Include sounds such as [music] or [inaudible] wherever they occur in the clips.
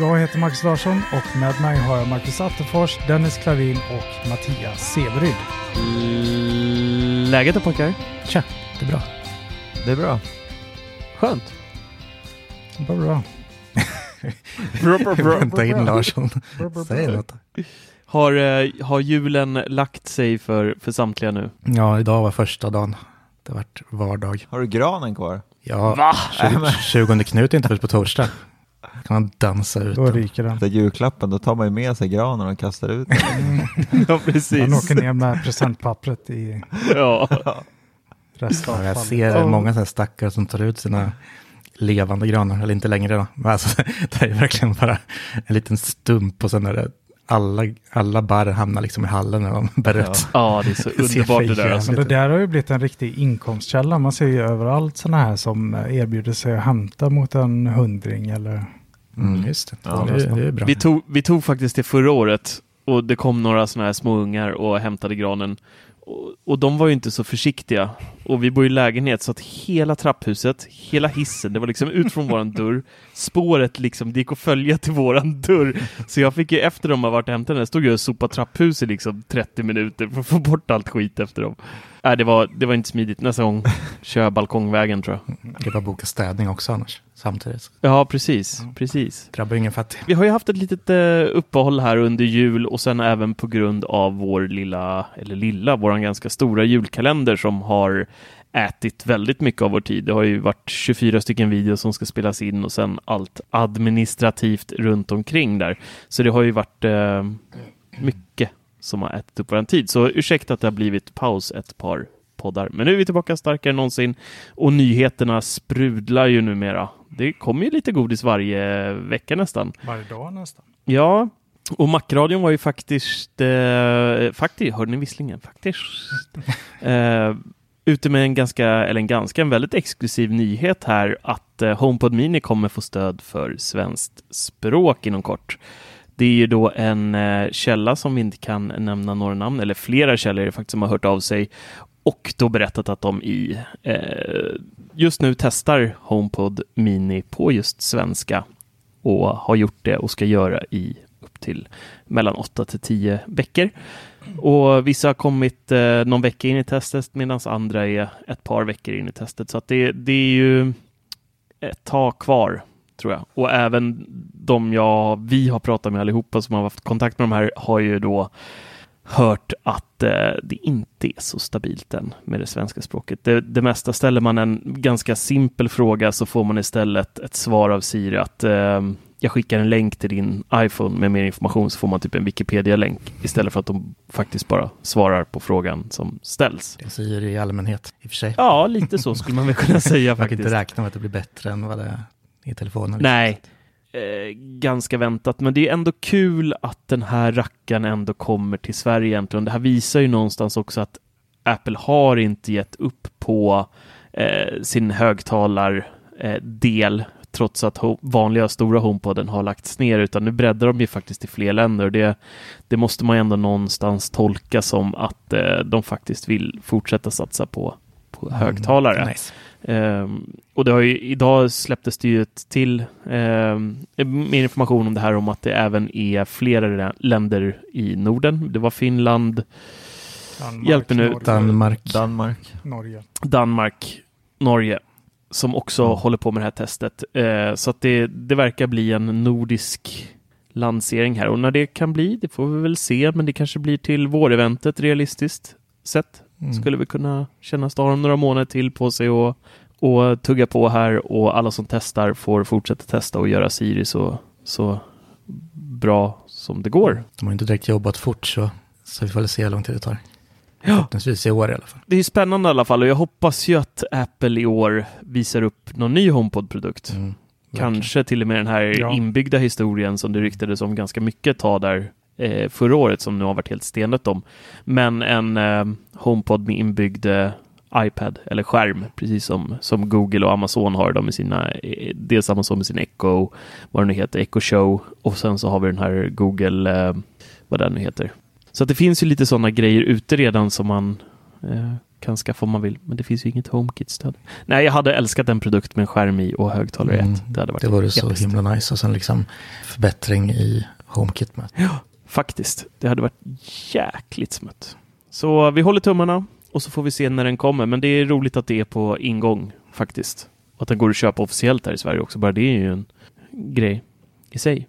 Jag heter Max Larsson och med mig har jag Marcus Attefors, Dennis Klavin och Mattias Severyd. Läget då pojkar? Tja, det är bra. Det är bra. Skönt. Bra, bra. [laughs] Bra, bra, bra, Vänta in Larsson. Bra, bra, Säg något. Har, eh, har julen lagt sig för, för samtliga nu? Ja, idag var första dagen. Det har varit vardag. Har du granen kvar? Ja, Va? 20, 20 Knut är inte först på torsdag. Kan man dansa ut. Då den. ryker den. Det är julklappen, då tar man ju med sig granen och kastar ut den. [laughs] Ja, Man precis. åker ner med presentpappret i Ja. Ja, restavfall. jag ser många sådana stackare som tar ut sina levande granar, eller inte längre då. Men alltså, [laughs] det är verkligen bara en liten stump och sen är det alla, alla barr hamnar liksom i hallen när de bär ut. ja, det är [laughs] så underbart det där. Alltså. Men det där har ju blivit en riktig inkomstkälla. Man ser ju överallt sådana här som erbjuder sig att hämta mot en hundring eller Mm, just det. Ja, det, är- det är bra. Vi tog, vi tog faktiskt det förra året och det kom några sådana här små ungar och hämtade granen. Och, och de var ju inte så försiktiga. Och vi bor i lägenhet så att hela trapphuset, hela hissen, det var liksom ut från våran dörr. Spåret liksom, det gick att följa till våran dörr. Så jag fick ju efter de har varit och hämtat den, stod jag och sopade trapphuset liksom 30 minuter för att få bort allt skit efter dem. Nej, det var, det var inte smidigt. Nästa gång [laughs] kör jag balkongvägen tror jag. Det är bara boka städning också annars, samtidigt. Ja, precis, precis. Drabbar ingen fattig. Vi har ju haft ett litet eh, uppehåll här under jul och sen även på grund av vår lilla, eller lilla, våran ganska stora julkalender som har ätit väldigt mycket av vår tid. Det har ju varit 24 stycken videos som ska spelas in och sen allt administrativt runt omkring där. Så det har ju varit eh, mycket som har ätit upp vår tid. Så ursäkta att det har blivit paus ett par poddar. Men nu är vi tillbaka starkare än någonsin och nyheterna sprudlar ju numera. Det kommer ju lite godis varje vecka nästan. varje dag nästan. Ja, och Macradion var ju faktiskt, eh, faktiskt, hörde ni visslingen? Faktiskt. [laughs] Eh, ute med en ganska, eller en ganska, en väldigt exklusiv nyhet här att eh, HomePod Mini kommer få stöd för svenskt språk inom kort. Det är ju då en eh, källa som vi inte kan nämna några namn, eller flera källor är faktiskt som har hört av sig och då berättat att de i eh, just nu testar HomePod Mini på just svenska och har gjort det och ska göra i upp till mellan 8 till 10 veckor. Och vissa har kommit eh, någon vecka in i testet medan andra är ett par veckor in i testet. Så att det, det är ju ett tag kvar tror jag. Och även de jag, vi har pratat med allihopa som har haft kontakt med de här har ju då hört att eh, det inte är så stabilt än med det svenska språket. Det, det mesta ställer man en ganska simpel fråga så får man istället ett svar av Siri att eh, jag skickar en länk till din iPhone med mer information så får man typ en Wikipedia-länk istället för att de faktiskt bara svarar på frågan som ställs. Det säger i allmänhet, i och för sig. Ja, lite så skulle man väl kunna [laughs] säga Jag kan faktiskt. inte räkna med att det blir bättre än vad det är i telefonen. Liksom. Nej, eh, ganska väntat. Men det är ändå kul att den här rackaren ändå kommer till Sverige egentligen. Det här visar ju någonstans också att Apple har inte gett upp på eh, sin högtalardel eh, trots att vanliga stora HomePoden har lagts ner utan nu breddar de ju faktiskt till fler länder och det, det måste man ju ändå någonstans tolka som att eh, de faktiskt vill fortsätta satsa på högtalare. Nice. Ehm, och det har ju, idag släpptes det ju ett till ehm, mer information om det här om att det även är flera lä- länder i Norden. Det var Finland, Danmark, Hjälp nu. Norge, Danmark. Danmark. Norge. Danmark, Norge som också Mm. håller på med det här testet. Eh, så att det, det verkar bli en nordisk lansering här och när det kan bli, det får vi väl se, men det kanske blir till våreventet realistiskt sett. Mm. Skulle vi kunna kännas att ha några månader till på sig och, och tugga på här och alla som testar får fortsätta testa och göra Siri så, så bra som det går. De har inte direkt jobbat fort så, så vi får väl se hur lång tid det tar. Ja. Förhoppningsvis i år i alla fall. Det är spännande i alla fall och jag hoppas ju att Apple i år visar upp någon ny HomePod-produkt. Mm. Kanske till och med den här Ja. inbyggda historien som det ryktades om ganska mycket ett tag där eh, förra året som nu har varit helt stenigt om. Men en eh, HomePod med inbyggd eh, iPad eller skärm, precis som, som Google och Amazon har de med sina, dels Amazon med sin Echo, vad den nu heter, Echo Show och sen så har vi den här Google, eh, vad den nu heter. Så att det finns ju lite sådana grejer ute redan som man eh, kan skaffa om man vill, men det finns ju inget HomeKit-stöd. Nej, jag hade älskat en produkt med en skärm i och högtalare i Mm, ett. Det hade varit Det vore så himla nice och sen liksom förbättring i HomeKit med. Faktiskt, det hade varit jäkligt smutt. Så vi håller tummarna och så får vi se när den kommer. Men det är roligt att det är på ingång faktiskt. Och att den går att köpa officiellt här i Sverige också. Bara det är ju en grej i sig.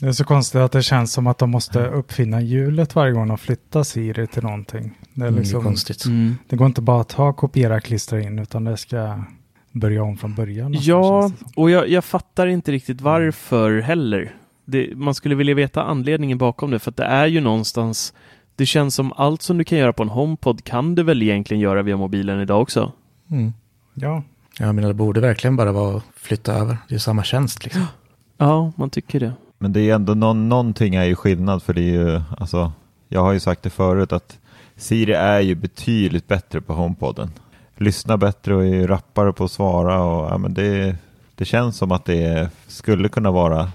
Det är så konstigt att det känns som att de måste uppfinna hjulet varje gång de flyttar Siri till någonting. Det, är Mm, det är liksom, konstigt. det går inte bara att ta, kopiera, klistra in, utan det ska börja om från början. Ja, och jag, jag fattar inte riktigt varför heller. Det, man skulle vilja veta anledningen bakom det, för att det är ju någonstans det känns som allt som du kan göra på en HomePod kan du väl egentligen göra via mobilen idag också? Mm. Ja, Jag menar, det borde verkligen bara vara att flytta över. Det är samma tjänst liksom. [gasps] Ja, man tycker det. Men det är ändå någon, någonting är ju skillnad för det är ju, alltså, jag har ju sagt det förut att Siri är ju betydligt bättre på HomePoden. Lyssnar bättre och är ju rappare på att svara och ja, men det, det känns som att det skulle kunna vara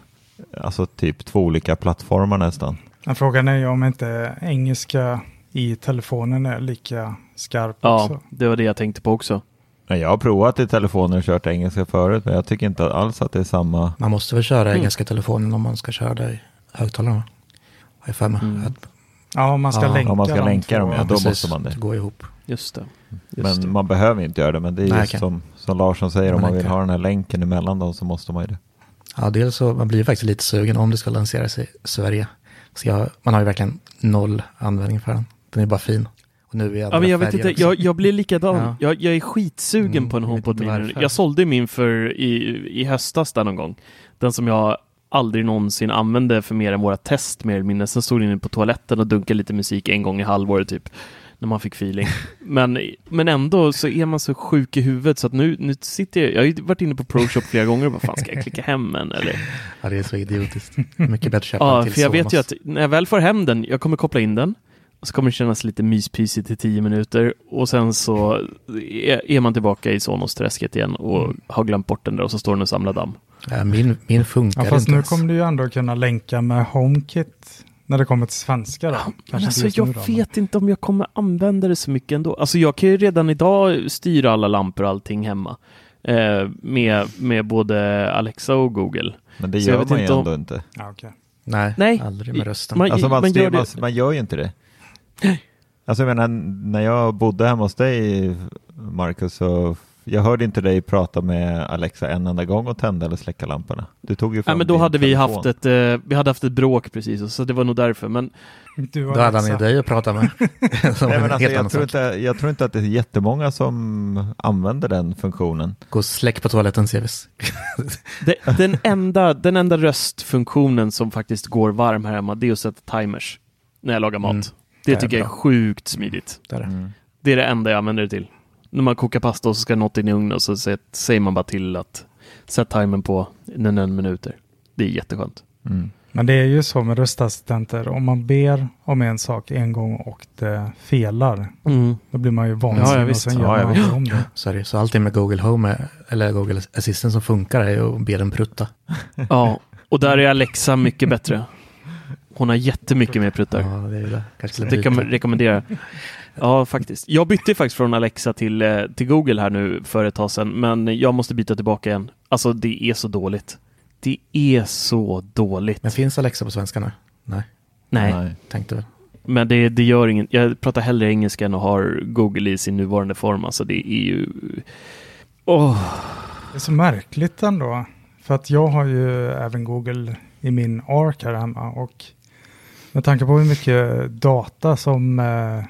alltså typ två olika plattformar nästan. men frågan är ju om inte engelska i telefonen är lika skarp Ja, också. det var det jag tänkte på också. Jag har provat i telefoner och kört engelska förut men jag tycker inte alls att det är samma. Man måste väl köra Mm. engelska telefonen om man ska köra det i högtalarna. Har jag för mig. Mm. Att- Ja, om man ska Ja, länka om man ska länka dem, ja, då precis. måste man det. Det går ihop. Just det. Just Men det. man behöver inte göra det men det är Nej, just som, som Larsson säger om Man man vill ha den här länken emellan dem så måste man ju det. Ja, dels så man blir faktiskt lite sugen om det ska lanseras i Sverige. Så jag, man har ju verkligen noll användning för den. Den är bara fin. Och nu är Ja, men jag vet inte, jag, jag blir likadan. Ja. Jag, jag är skitsugen Mm, på en HomePod Mini. Jag sålde min för i, i höstas där någon gång. Den som jag aldrig någonsin använde för mer än våra test mer eller mindre. Sen stod den inne på toaletten och dunkade lite musik en gång i halvåret typ. När man fick feeling. men, men ändå så är man så sjuk i huvudet så att nu, nu sitter jag, jag har ju varit inne på ProShop flera gånger och bara fan ska jag klicka hem en eller? Ja, det är så idiotiskt. Mycket bättre att köpa Ja, till för jag vet ju att när jag väl får hem den, jag kommer koppla in den och så kommer det kännas lite myspysigt i tio minuter och sen så är, är man tillbaka i Sonos-träsket igen och Mm. har glömt bort den där och så står den och samlar damm. Ja, min, min funkar Ja, fast inte nu ens. kommer du ju ändå kunna länka med HomeKit när det kommer till svenska då. Men Kanske alltså, inte jag nu då, vet inte om jag kommer använda det så mycket ändå. Alltså jag kan ju redan idag styra alla lampor och allting hemma. Eh, med, med både Alexa och Google. Men det gör man ju inte om- ändå inte. Men... Ja, okej. Nej, Nej, aldrig med rösten. man- Alltså man, man styr, gör det- man, man gör ju inte det. Alltså jag menar, när jag bodde hemma hos dig, Marcus, så jag hörde inte dig prata med Alexa en enda gång och tända eller släcka lamporna. Du tog ju Nej, fram men då hade vi haft ett, eh, vi hade haft ett bråk precis, så det var nog därför. Men Du Då hade han ju dig att prata med. [laughs] Nej, en men alltså, jag, tror inte, jag tror inte att det är jättemånga som använder den funktionen. Gå och släck på toaletten, Sevis. [laughs] Det, den, enda, den enda röstfunktionen som faktiskt går varm här hemma, det är att sätta timers när jag lagar mat. Mm. Det, Det är tycker jag är sjukt smidigt. Där. Mm. Det är det enda jag använder det till. När man kokar pasta och så ska något in i ugnen och så sä- säger man bara till att sätta timern på en minuter. Det är jätteskönt. Mm. Men det är ju så med röstassistenter. Om man ber om en sak en gång och det felar. Mm. Då blir man ju Ja, vansinnig ja, och visst. sen Ja, gör jag man aldrig om det. Så, är det. så allting med Google Home eller Google Assistant som funkar är att be den prutta. [laughs] Ja, och där är Alexa mycket bättre. Hon har jättemycket mer pruttar. Ja, det det. Det kan man rekommendera. Ja, faktiskt. Jag bytte faktiskt från Alexa till, eh, till Google här nu för ett tag sedan, men jag måste byta tillbaka igen. Alltså, det är så dåligt. Det är så dåligt. Men finns Alexa på svenska nu? Nej, Nej, tänkte väl. men det, det gör inget. Jag pratar hellre engelska än att ha Google i sin nuvarande form. Alltså, det är ju... Åh, Det är så märkligt ändå. För att jag har ju även Google i min ARK här hemma. Och med tanke på hur mycket data som eh,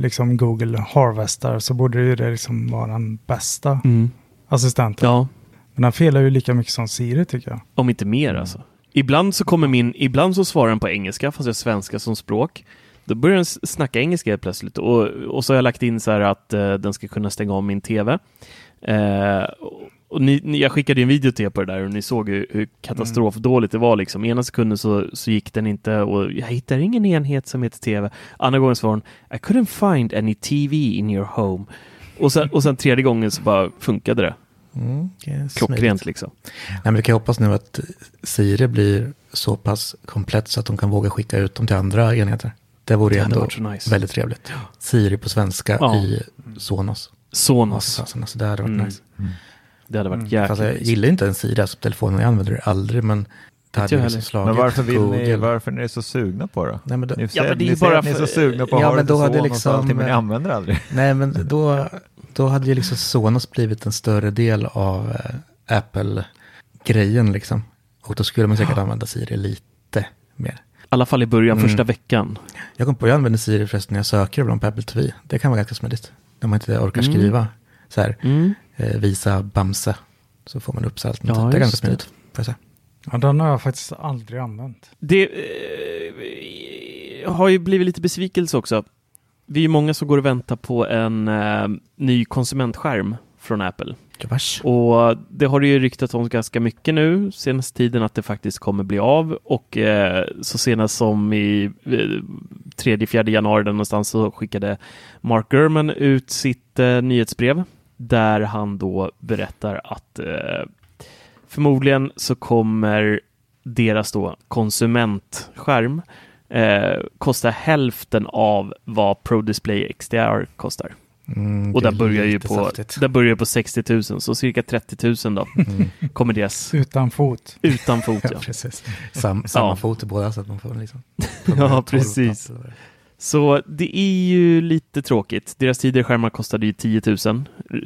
liksom Google harvestar så borde ju det liksom vara den bästa Mm. assistenten. Ja, Men den felar ju lika mycket som Siri tycker jag. om inte mer alltså. Ibland så kommer min, ibland så svarar den på engelska fast jag har svenska som språk. Då börjar den snacka engelska helt plötsligt och, och så har jag lagt in så här att eh, den ska kunna stänga av min tv. Eh, och- ni, ni, jag skickade ju en video till er på det där och ni såg hur, hur katastrofdåligt det var liksom. Ena sekunden så, så gick den inte och jag hittar ingen enhet som heter tv. Andra gången svarade hon I couldn't find any tv in your home. Och sen, och sen tredje gången så bara funkade det. Mm, smidigt. Klockrent liksom. Nej, men vi kan hoppas nu att Siri blir så pass komplett så att de kan våga skicka ut dem till andra enheter. Det vore Det ju ändå varit så nice. väldigt trevligt. Siri på svenska Ja. i Sonos. Sonos. Alltså, alltså, det hade varit Mm. nice. Det hade varit Mm. jäkligt Fast jag gillar inte en Siri, alltså på telefonen, jag använder det aldrig, men det hade jag ju liksom slagit Men varför vill ni, varför är ni så sugna på det? Nej, men då, Ni Ja, säger, men det är ni ju säger bara att ni är så sugna på att Ja, ha men det då hade liksom- och allting, men ni använder det aldrig. [laughs] nej, men då, då hade ju liksom Sonos blivit en större del av eh, Apple-grejen liksom. Och då skulle man säkert använda Siri lite mer. I alla fall i början, Mm. första veckan. Jag kom på, jag använder Siri förresten när jag söker ibland på Apple TV. Det kan vara ganska smidigt. När man inte orkar Mm. skriva så här, Mm. Eh, visa Bamse. Så får man upp här. Ja, det är ganska smidigt. Får jag säga. Ja, den har jag faktiskt aldrig använt. Det eh, har ju blivit lite besvikelse också. Vi är många som går och väntar på en eh, ny konsumentskärm från Apple. Gubars. Och det har det ju ryktat om ganska mycket nu senaste tiden att det faktiskt kommer bli av och eh, så senast som i eh, 3-4 januari någonstans så skickade Mark Gurman ut sitt eh, nyhetsbrev där han då berättar att eh, förmodligen så kommer deras då konsumentskärm eh, kosta hälften av vad Pro Display XDR kostar. Mm, Och det där är börjar ju på, saftigt. där börjar på 60 000, så cirka 30 000 då Mm. kommer deras Utan fot. utan fot. [laughs] Ja, Ja. precis. Sam, samma Ja. fot i båda så att man får liksom. [laughs] Ja, precis. Så det är ju lite tråkigt. Deras tidigare skärmar kostade ju 10 000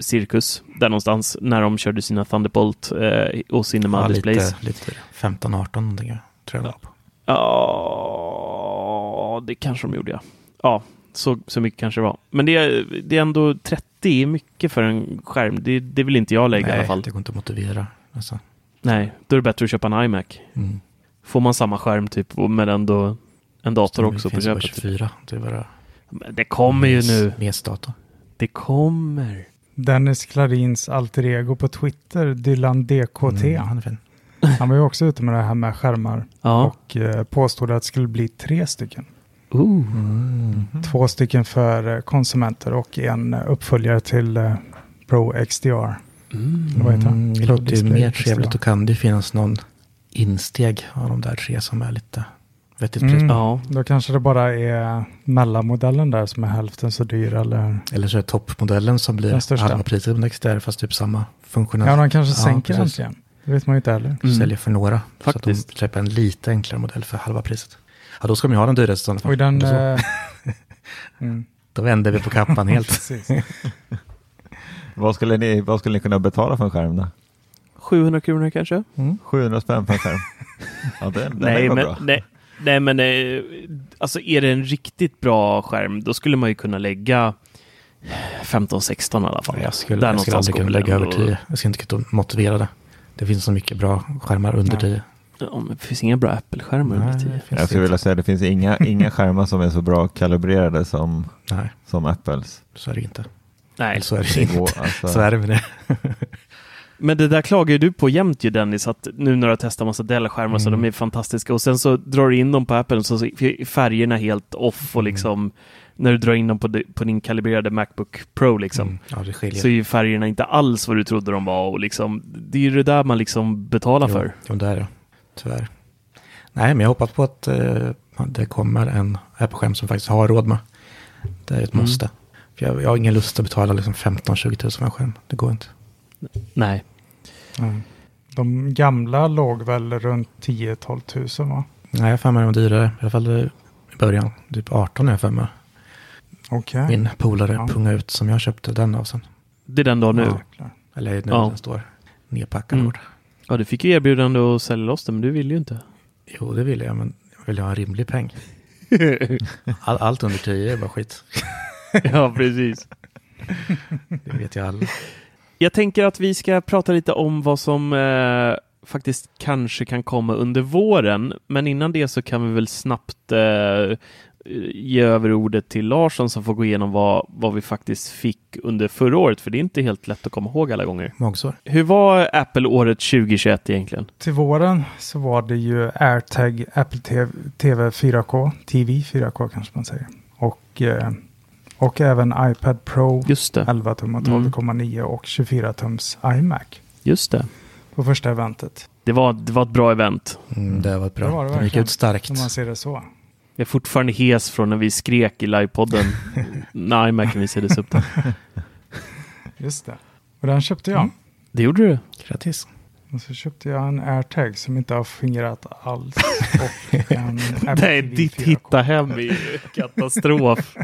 cirkus där någonstans när de körde sina Thunderbolt eh, och Cinema Ja, Displays. lite, lite 15-18 någonting tror jag var på. Ja, det kanske de gjorde ja. Ja, så, så mycket kanske det var. Men det är, det är ändå 30 är mycket för en skärm. Det, det vill inte jag lägga i alla fall. det går inte att motivera. Alltså. Nej, då är det bättre att köpa en iMac. Mm. Får man samma skärm typ med ändå en dator Det också på köpet. 24. Det är bara Men Det kommer ju nu. MES-dator. Det kommer. Dennis Klarins alter ego på Twitter, Dylan DKT. Mm, han är fin. Han var ju också ute med det här med skärmar Ja. och eh, påstod att det skulle bli tre stycken. Ooh. Mm. Två stycken för eh, konsumenter och en eh, uppföljare till eh, Pro XDR. Mm. Vad heter han? det låter ju mer trevligt. Då kan det finnas någon insteg av de där tre som är lite vettigt pris. Mm. Ja. Då kanske det bara är mellanmodellen där som är hälften så dyr eller... Eller så är det toppmodellen som blir halva priset på XDR fast typ samma funktion. Ja, de kanske Ja, sänker den igen. Det vet man ju inte heller. Mm. Säljer för några. Så Faktiskt. att de släpper en lite enklare modell för halva priset. Ja, då ska de ju ha den dyraste i sådana fall. Och den... Då så. Eh, [laughs] mm, Då vänder vi på kappan helt. [laughs] Vad skulle, ni, vad skulle ni kunna betala för en skärm då? 700 kronor kanske? 700 spänn för en skärm? [laughs] Ja, den, den Nej, men, bra. nej, nej, men eh, alltså är det en riktigt bra skärm, då skulle man ju kunna lägga 15-16 i alla fall. Jag skulle, Där jag skulle aldrig kunna lägga över och- 10. Jag ska inte kunna motivera det. Det finns så mycket bra skärmar under Ja. 10. Ja, det finns inga bra Apple-skärmar under Nej, 10. det finns Jag skulle inte. vilja säga att det finns inga, inga skärmar som är så bra kalibrerade som, Nej, som Apples. så är det inte. Nej, Eller så är det Det inte. går, alltså, Så är det med det. Men det där klagar ju du på jämt ju Dennis, att nu när du har testat massa Dell-skärmar så Mm. de är fantastiska och sen så drar du in dem på Apple så är färgerna helt off och Mm. liksom när du drar in dem på, på din kalibrerade Macbook Pro liksom. Mm. Ja. Så är ju färgerna inte alls vad du trodde de var och liksom det är ju det där man liksom betalar för. Jo, jo, det är det. Tyvärr. Nej, men jag hoppas på att eh, det kommer en Apple-skärm som faktiskt har råd med. Det är ett Mm. måste. För jag, jag har ingen lust att betala liksom 15-20 000 för en skärm. Det går inte. Nej. Mm. De gamla låg väl runt 10-12 tusen va? Nej, jag har mig de dyrare. I alla fall i början. Typ 18 är jag mig. Okej. Min polare Ja. pungade ut som jag köpte den av sen. Det är den dagen nu. Ja, Ja. Eller nu Ja. den står nedpackad. Mm. Mm. du fick ju erbjudande att sälja loss den men du ville ju inte. Jo, det vill jag, men jag vill ha en rimlig peng. [laughs] All, allt under 10 är bara skit. ja, precis. [laughs] Det vet jag alla. Jag tänker att vi ska prata lite om vad som eh, faktiskt kanske kan komma under våren. Men innan det så kan vi väl snabbt eh, ge över ordet till Larsson som får gå igenom vad, vad vi faktiskt fick under förra året. För det är inte helt lätt att komma ihåg alla gånger. Magsår. Hur var Apple-året 2021 egentligen? Till våren så var det ju AirTag Apple TV, TV 4K, TV 4K kanske man säger. Och, eh, och även iPad Pro Just det. 11 tum och Mm. 12,9 och 24 tums iMac Just det. på första eventet. Det var, det var ett bra event. Mm, det var bra. Det var det De gick ut starkt. Om man ser det så. Jag är fortfarande hes från när vi skrek i livepodden [laughs] när iMacen visades upp. Där. [laughs] Just det. Och den köpte jag. Mm. Det gjorde du. Grattis. Och så köpte jag en AirTag som inte har fungerat alls. [laughs] Och en Det är ditt 4K. hitta hem i katastrof.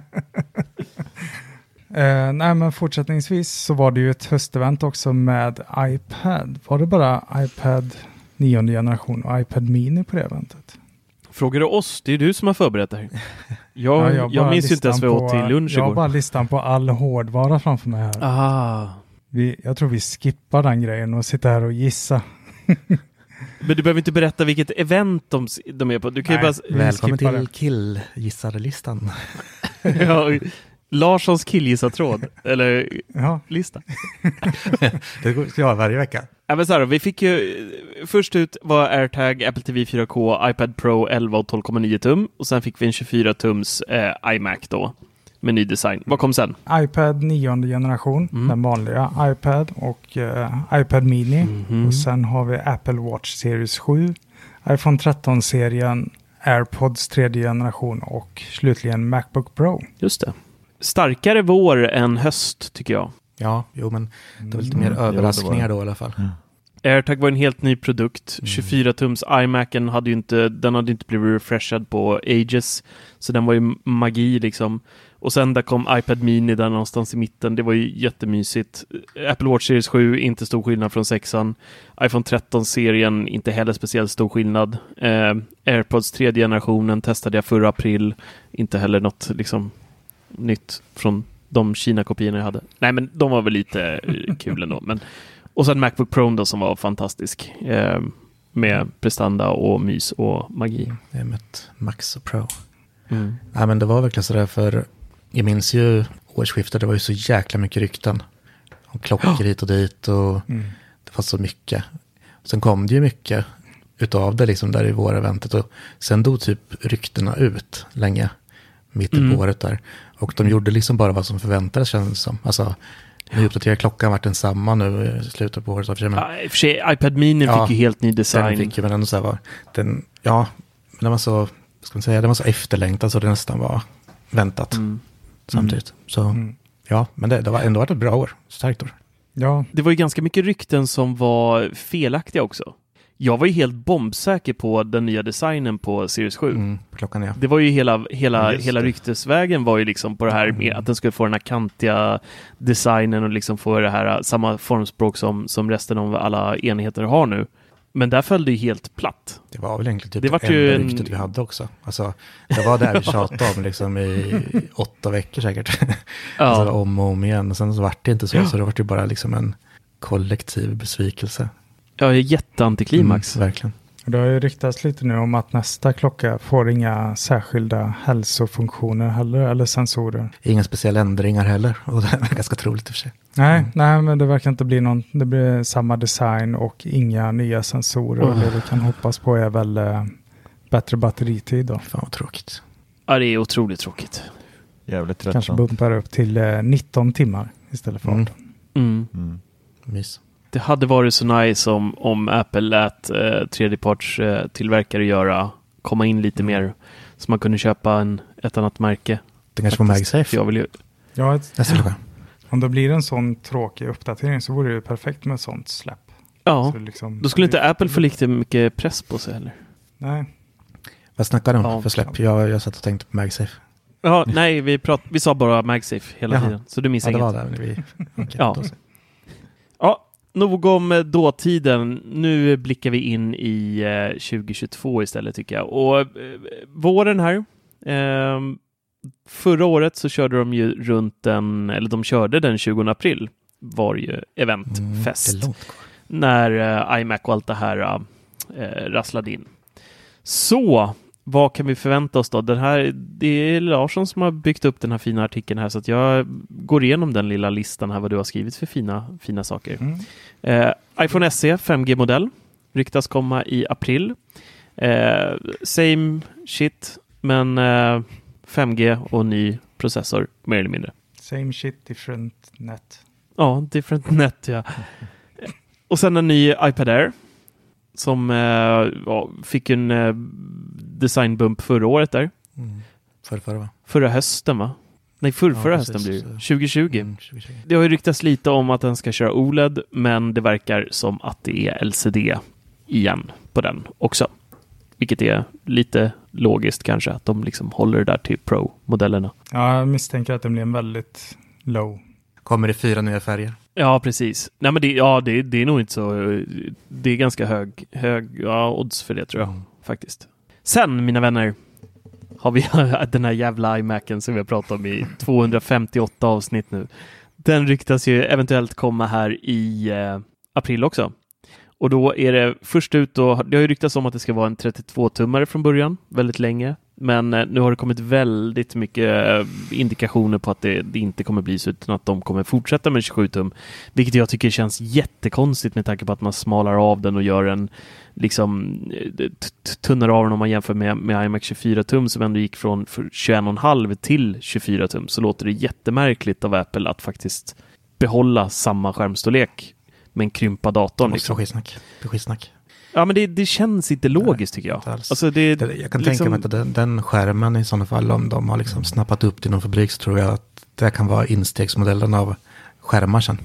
Eh, nej, men fortsättningsvis så var det ju ett höstevent också med iPad. Var det bara iPad nionde generation och iPad Mini på det eventet? Frågar du oss? Det är du som har förberett det här. [laughs] Jag, Ja, jag, bara minns ju inte ens vad jag åt till lunch Jag har igår. bara listan på all hårdvara framför mig här. Ah. Vi, jag tror vi skippar den grejen och sitter här och gissa. [laughs] Men du behöver inte berätta vilket event de, de är på. Du kan ju Nej. bara... Vi Välkommen till killgissarlistan. [laughs] ja, Larssons killgissartråd. Eller Ja, lista. [laughs] det ska jag ha varje vecka. Ja, men så här, vi fick ju... Först ut var AirTag, Apple TV 4K, iPad Pro 11 och 12,9 tum. Och sen fick vi en 24 tums eh, iMac då. Med ny design. Vad kom sen? iPad nionde generation, Mm. den vanliga iPad och eh, iPad Mini. Mhm. Och sen har vi Apple Watch Series 7, iPhone 13-serien, AirPods tredje generation och slutligen Macbook Pro. Just det. Starkare vår än höst, tycker jag. Ja, jo men det var lite Mm. mer var överraskningar då i alla fall. AirTag var en helt ny produkt. Mm. 24 tums iMacen hade ju inte, den hade inte blivit refreshad på ages. Så den var ju magi liksom. Och sen där kom iPad Mini där någonstans i mitten. Det var ju jättemysigt. Apple Watch Series 7, inte stor skillnad från 6an. iPhone 13-serien, inte heller speciellt stor skillnad. Eh, AirPods tredje generationen testade jag förra april. Inte heller något liksom nytt från de Kina-kopiorna jag hade. Nej, men de var väl lite eh, kul ändå. Men och sen Macbook Pro då som var fantastisk. Eh, med prestanda och mys och magi. Det är med Max och Pro. Mm. Nej men det var verkligen sådär för jag minns ju årsskiftet, det var ju så jäkla mycket rykten. Om klockor [gasps] hit och dit och Mm. det var så mycket. Sen kom det ju mycket utav det liksom där i våreventet och sen dog typ ryktena ut länge. Mitten Mm. på året där. Och de gjorde liksom bara vad som förväntades kändes det som. Alltså, nu uppdaterar klockan varit densamma nu i slutet på året. så för sig, Men Ja, I och för sig, iPad Mini Ja, fick ju helt ny den design. fick ju, men ändå så här var den, ja, men den var så, ska man säga, den var så efterlängtad så det nästan var väntat Mm. samtidigt. Så Mm. ja, men det, det var ändå varit ett bra år, starkt år. Ja, Det var ju ganska mycket rykten som var felaktiga också. Jag var ju helt bombsäker på den nya designen på Series 7. Mm, klockan ja. Det var ju hela, hela, Ja, just hela det. ryktesvägen var ju liksom på det här med att den skulle få den här kantiga designen och liksom få det här äh, samma formspråk som, som resten av alla enheter har nu. Men där föll det ju helt platt. Det var väl egentligen typ Det det, enda en- ryktet vi hade också. Alltså, det var där vi [laughs] tjatade om liksom i åtta veckor säkert. [laughs] Alltså, om och om igen. Och sen så vart det inte så, så det vart ju bara liksom en kollektiv besvikelse. Ja, jätteantiklimax. Mm, verkligen. Det har ju ryktats lite nu om att nästa klocka får inga särskilda hälsofunktioner heller, eller sensorer. Inga speciella ändringar heller. Och det är ganska troligt i och för sig. Nej, nej, men det verkar inte bli någon. Det blir samma design och inga nya sensorer. Och det vi kan hoppas på är väl eh, bättre batteritid då. Fan vad tråkigt. Ja, det är otroligt tråkigt. Jävligt Kanske tröttsamt. bumpar upp till eh, 19 timmar istället för 18. Mm. Mm. Mm. Mys. Det hade varit så nice om, om Apple lät eh, tredjepartstillverkare eh, tillverkare göra, komma in lite mer, så man kunde köpa en, ett annat märke. Det kanske. För MagSafe Jag vill ju, Ja, ett, nästa klocka. om det blir en sån tråkig uppdatering så vore det ju perfekt med ett sånt släpp. ja, Så liksom- då skulle inte Apple få lika mycket press på sig heller. Nej, Vad snackar du om Ja, för släpp? Jag, jag satt och tänkte på MagSafe. Ja, nej, vi, prat, vi sa bara MagSafe hela Jaha. tiden, så du Ja, missade det inget. var där. Vi, okej, Ja. Nog om eh, dåtiden. Nu blickar vi in i eh, 2022 istället tycker jag. Och eh, våren här. ehm, förra året så körde de ju runt den, eller de körde den 20 april var ju Mm, eventfest. kvar. när eh, iMac och allt det här eh, rasslade in. Så, vad kan vi förvänta oss då? Den här, det är Larsson som har byggt upp den här fina artikeln här så att jag går igenom den lilla listan här vad du har skrivit för fina, fina saker. Mm. Eh, iPhone SE 5G-modell ryktas komma i april. Eh, same shit, men eh, 5G och ny processor mer eller mindre. Same shit, different net. Ja, different net ja. [laughs] Och sen en ny iPad Air som eh, ja, fick en eh, designbump förra året där. Mm. Förra, förra va? Förra hösten va? Nej, förra, Ja, förra precis. hösten blir det. 2020. Mm, 2020. Det har ju ryktats lite om att den ska köra OLED, men det verkar som att det är LCD igen på den också. Vilket är lite logiskt kanske, att de liksom håller det där till Pro-modellerna. Ja, jag misstänker att det blir en väldigt low. Kommer det fyra nya färger? Ja, precis. Nej, men det, ja, det, det är nog inte så... Det är ganska hög, hög ja, odds för det tror jag Mm. faktiskt. Sen, mina vänner, har vi [laughs] den här jävla iMacen som vi har pratat om i 258 avsnitt nu. Den ryktas ju eventuellt komma här i eh, april också. Och då är det först ut då, det har ju ryktats om att det ska vara en 32-tummare från början, väldigt länge. Men eh, nu har det kommit väldigt mycket eh, indikationer på att det, det inte kommer bli så, utan att de kommer fortsätta med 27 tum. Vilket jag tycker känns jättekonstigt med tanke på att man smalar av den och gör en liksom eh, tunnar av den om man jämför med, med iMac 24 tum som ändå gick från för 21,5 till 24 tum så låter det jättemärkligt av Apple att faktiskt behålla samma skärmstorlek men krympa datorn. Det är Liksom. skitsnack. Det är skitsnack. Ja, men det, det känns inte logiskt tycker jag. inte alls. Alltså det, Det- Jag kan liksom- tänka mig att den, den skärmen i sådana fall, om de har liksom snappat upp till någon fabrik så tror jag att det kan vara instegsmodellen av skärmar sen.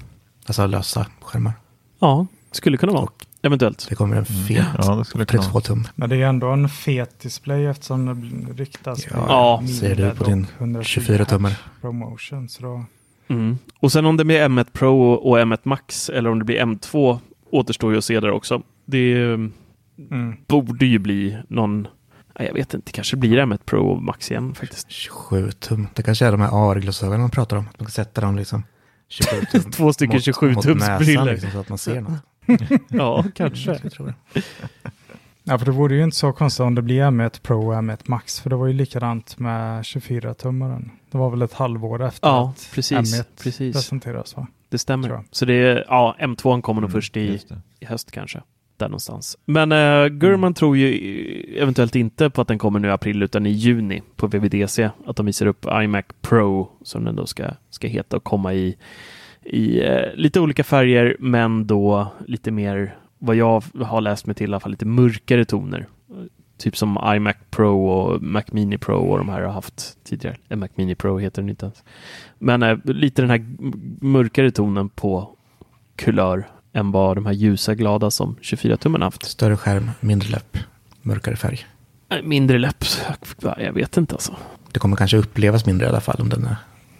Alltså lösa skärmar. Ja, skulle kunna vara. Och Eventuellt. det kommer en fet Ja, det skulle kunna 32 tum. Men det är ändå en fet display eftersom det ryktas Ja, Ja. ser du på din 120 24-tummare. hertz Promotion, så då, Mm. Och sen om det blir M1 Pro och M1 Max eller om det blir M2 återstår ju att se där också. Det mm. borde ju bli någon, jag vet inte, kanske blir M1 Pro och Max igen faktiskt. 27 tum. Det kanske är de här AR-glasögonen man pratar om. Att man kan sätta dem liksom 27 [laughs] tum. Två stycken mot- 27 mot tums näsan, briller. Liksom, så att man ser något. [laughs] Ja, kanske. Det. Ja, för det vore ju inte så konstigt om det blir M1 Pro och M1 Max, för det var ju likadant med 24-tummaren. Det var väl ett halvår efter Ja, att precis. M1 precis. presenteras va? Det stämmer. Så det är, ja, M2 kommer nog Mm, först i, det. i höst kanske. Där någonstans. Men uh, Gurman tror ju eh, eventuellt inte på att den kommer nu i april utan i juni på VVDC. Att de visar upp iMac Pro som den då ska, ska heta och komma i, i eh, lite olika färger men då lite mer vad jag har läst mig till i alla fall lite mörkare toner. Typ som iMac Pro och Mac Mini Pro och de här har haft tidigare. Eh, Mac Mini Pro heter den inte ens. Men eh, lite den här mörkare tonen på kulör än vad de här ljusa glada som 24-tummen haft. Större skärm, mindre läpp, mörkare färg. Mindre läpp, jag vet inte alltså. Det kommer kanske upplevas mindre i alla fall om den är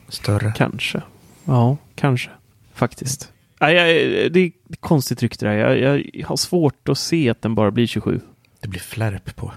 större. Kanske. Ja, kanske. Faktiskt. Nej, jag, det är konstigt rykte det här. Jag, jag har svårt att se att den bara blir 27. Det blir flärp på.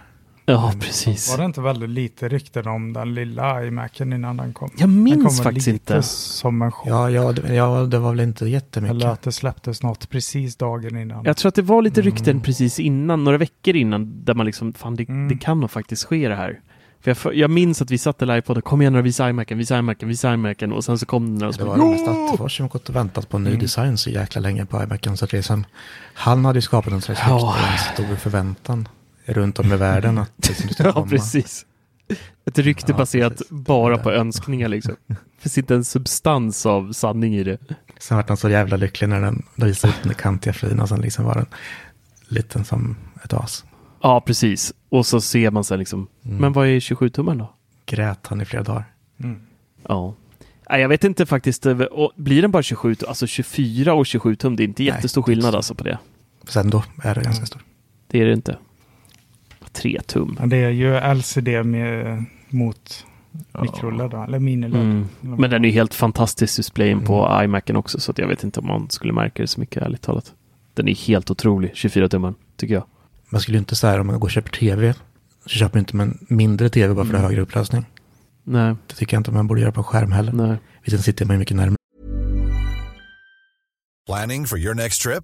Ja, Men precis. Var det inte väldigt lite rykten om den lilla iMacen innan den kom? Jag minns kom faktiskt inte. som en chock. Ja, ja, det, ja, det var väl inte jättemycket. Eller att det släpptes något precis dagen innan. Jag tror att det var lite rykten Mm. precis innan, några veckor innan, där man liksom, fan det, Mm. det kan nog faktiskt ske det här. För jag, jag minns att vi satt i livepodden, kom igen och visa iMacen, visa iMacen, visa iMacen och sen så kom den och så Det var det mest Attefors som gått och väntat på en ny Mm. design så jäkla länge på iMacen. Så att det är som, han hade ju skapat en slags Ja. en stor förväntan runt om i världen att det skulle [laughs] Ja, komma. precis. Ett rykte Ja, baserat precis. bara på önskningar liksom. Det finns inte en substans av sanning i det. Sen vart han så jävla lycklig när den de visade upp den kantiga fryn och sen liksom var den liten som ett as. Ja, precis. Och så ser man sen liksom, Mm. men vad är 27-tummen då? Grät han i flera dagar. Mm. Ja. Nej, jag vet inte faktiskt. eh, och Blir den bara 27, tum- alltså 24 och 27 tum, det är inte Nej, jättestor inte skillnad så. alltså på det. Sen då är det ganska Mm. stort. Det är det inte. 3 tum. Men det är ju LCD med, mot Ja. mikroled, eller miniled. Mm. Men den är ju helt fantastisk displayen på Mm. iMacen också, så att jag vet inte om man skulle märka det så mycket, ärligt talat. Den är helt otrolig, 24 tumman, tycker jag. Man skulle ju inte säga om man går och köper tv så köper man inte en mindre tv bara för är högre upplösning. Nej, Det tycker jag inte man borde göra på skärm heller. nej. Visst sitter man ju mycket närmare. Planning for your next trip?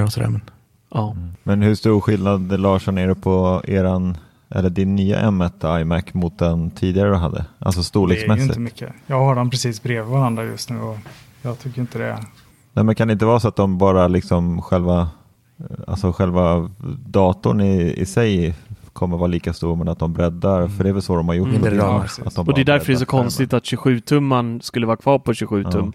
Och sådär, men Ja. Men hur stor skillnad Larsson är det på eran, eller din nya M1 iMac mot den tidigare du hade? Alltså Det är ju storleksmässigt. inte mycket. Jag har dem precis bredvid varandra just nu och jag tycker inte det. Nej men kan det inte vara så att de bara liksom själva, alltså själva datorn i, i sig kommer vara lika stor men att de breddar, för det är väl så de har gjort Mm. din- ramar. att de Och det är därför det är så konstigt att 27-tumman skulle vara kvar på 27 tum.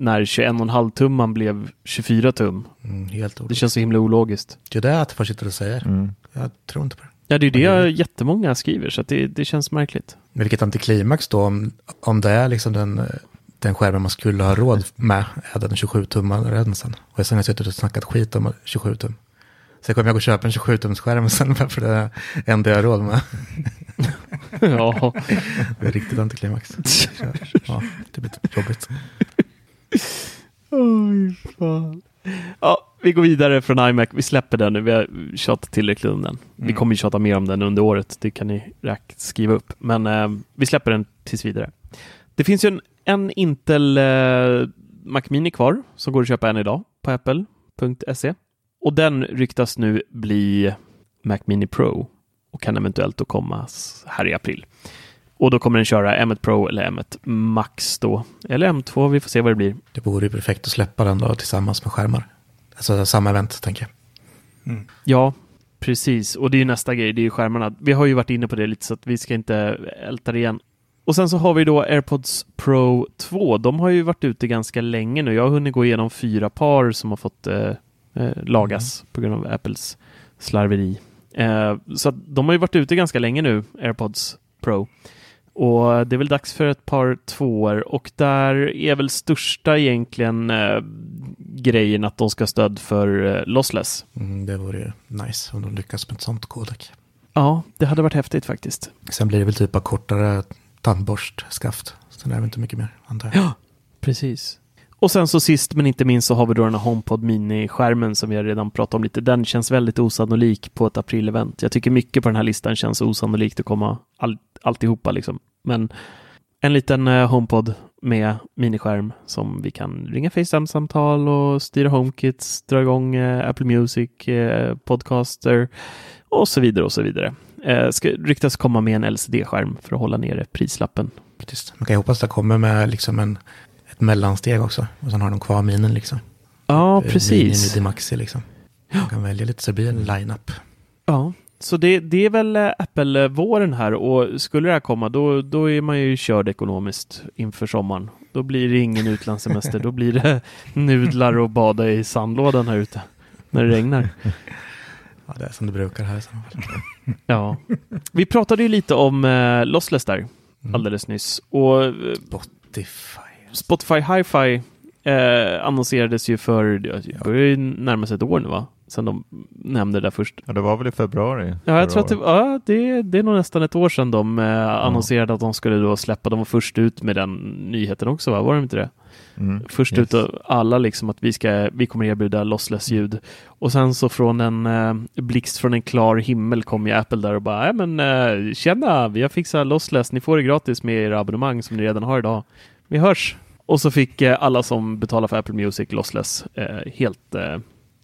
När 21,5-tumman blev 24 tum. mm, helt Det känns så himla ologiskt. Det är det Attefors sitter och säger. Mm. Jag tror inte på det. Ja, det är det Mm. jättemånga skriver, så att det, det känns märkligt. Men vilket antiklimax då om, om det är liksom den, den skärmen man skulle ha råd med är den 27-tummaren sen. Och sen har jag suttit och snackat skit om 27 tum. Sen kommer jag gå och köpa en 27-tums skärm sen bara för det är det enda jag har råd med. [laughs] ja. [laughs] Det är riktigt antiklimax. [laughs] Ja, det blir typ jobbigt. Oj, fan. Ja, vi går vidare från iMac. Vi släpper den nu. Vi har tjatat tillräckligt om den. Vi Mm. kommer ju tjata mer om den under året. Det kan ni skriva upp. Men eh, vi släpper den tills vidare. Det finns ju en, en Intel eh, Mac Mini kvar som går att köpa än idag på apple.se. Och den ryktas nu bli Mac Mini Pro och kan eventuellt då komma här i april. Och då kommer den köra M1 Pro eller M1 Max då. Eller M2, vi får se vad det blir. Det vore ju perfekt att släppa den då tillsammans med skärmar. Alltså samma event tänker jag. Ja, precis. Och det är ju nästa grej, det är ju skärmarna. Vi har ju varit inne på det lite så att vi ska inte älta det igen. Och sen så har vi då AirPods Pro 2. De har ju varit ute ganska länge nu. Jag har hunnit gå igenom fyra par som har fått eh, eh, lagas på grund av Apples slarveri. Eh, så att de har ju varit ute ganska länge nu, AirPods Pro. Och det är väl dags för ett par tvåor och där är väl största egentligen eh, grejen att de ska stöd för eh, lossless. Mm, det vore ju nice om de lyckas med ett sånt kodek. Ja, det hade varit häftigt faktiskt. Sen blir det väl typ av kortare tandborstskaft. Sen är det inte mycket mer antar jag. Ja, precis. Och sen så sist men inte minst så har vi då den här HomePod Mini-skärmen som vi redan pratat om lite. Den känns väldigt osannolik på ett aprilevent. Jag tycker mycket på den här listan känns osannolikt att komma all, alltihopa liksom. Men en liten eh, HomePod med miniskärm som vi kan ringa FaceTime-samtal och styra HomeKits, dra igång eh, Apple Music, eh, Podcaster och så vidare och så vidare. Ska ryktas komma med en LCD-skärm för att hålla nere prislappen. Faktiskt. Man kan ju hoppas att det kommer med liksom en, ett mellansteg också. Och sen har de kvar minen liksom. Ja, Eh, precis. Mini Maxi liksom. Man kan välja lite så det blir en line-up. Ja, så det, det är väl eh, Apple-våren här och skulle det här komma då, då är man ju körd ekonomiskt inför sommaren. Då blir det ingen utlandssemester, då blir det [laughs] nudlar och bada i sandlådan här ute när det regnar. [laughs] Ja, det är som det brukar här. i. Ja, vi pratade ju lite om eh, Lossless där Mm. alldeles nyss och eh, Spotify. Spotify Hi-Fi eh, annonserades ju för, det börjar ju närma sig ett år nu va? Sen de nämnde det där först. Ja, det var väl i februari? Ja, jag tror att det, ja, det, det är nog nästan ett år sedan de eh, annonserade att de skulle då släppa, de var först ut med den nyheten också va? Var de inte det? Mm, Först yes. ut av alla liksom att vi, ska, vi kommer erbjuda lossless ljud. Och sen så från en eh, blixt från en klar himmel kom ju Apple där och bara, ja men eh, tjena, vi har fixat lossless, ni får det gratis med era abonnemang som ni redan har idag. Vi hörs! Och så fick eh, alla som betalar för Apple Music lossless eh, helt eh,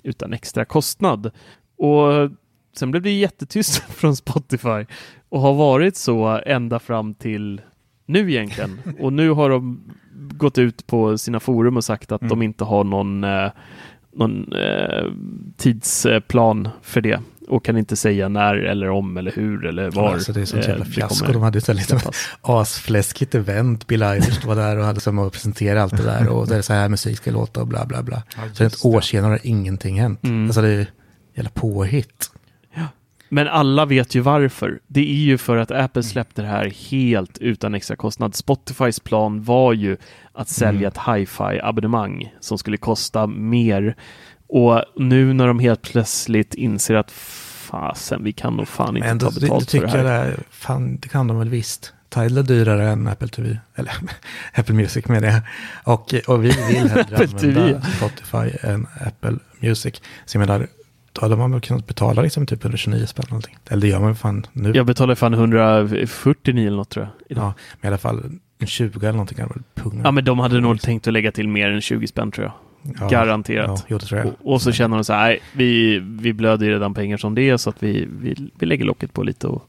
utan extra kostnad. Och sen blev det jättetyst [laughs] från Spotify och har varit så ända fram till nu egentligen. [laughs] Och nu har de gått ut på sina forum och sagt att Mm. de inte har någon, eh, någon eh, tidsplan för det och kan inte säga när eller om eller hur eller var. Alltså, det är sånt eh, jävla det fiasko. De hade istället liksom asfläskigt event. Bill Eilish var där och hade som att presentera allt det där. Och det är så här musik ska låta och bla bla bla. Så ett år senare har ingenting hänt. Mm. Alltså det är jävla påhitt. Men alla vet ju varför. Det är ju för att Apple släppte det här helt utan extra kostnad. Spotifys plan var ju att sälja ett hi-fi abonnemang som skulle kosta mer. Och nu när de helt plötsligt inser att fasen, vi kan nog fan inte Men ta det, det betalt för det här. jag det är, fan, det kan de väl visst. Tidal är dyrare än Apple TV, eller [laughs] Apple Music med det. Och, och vi vill hellre [laughs] använda Spotify än Apple Music. Så jag menar, då hade man väl kunnat betala liksom typ 129 spänn eller någonting. Eller det gör man fan nu. Jag betalar fan 149 eller något tror jag. idag. Ja, men i alla fall en 20 eller någonting punga. Ja, men de hade nog tänkt att lägga till mer än 20 spänn tror jag. Ja, Garanterat. Ja, jo, det tror jag. Och, och så känner de så här, nej, vi, vi blöder ju redan pengar som det är så att vi, vi, vi lägger locket på lite och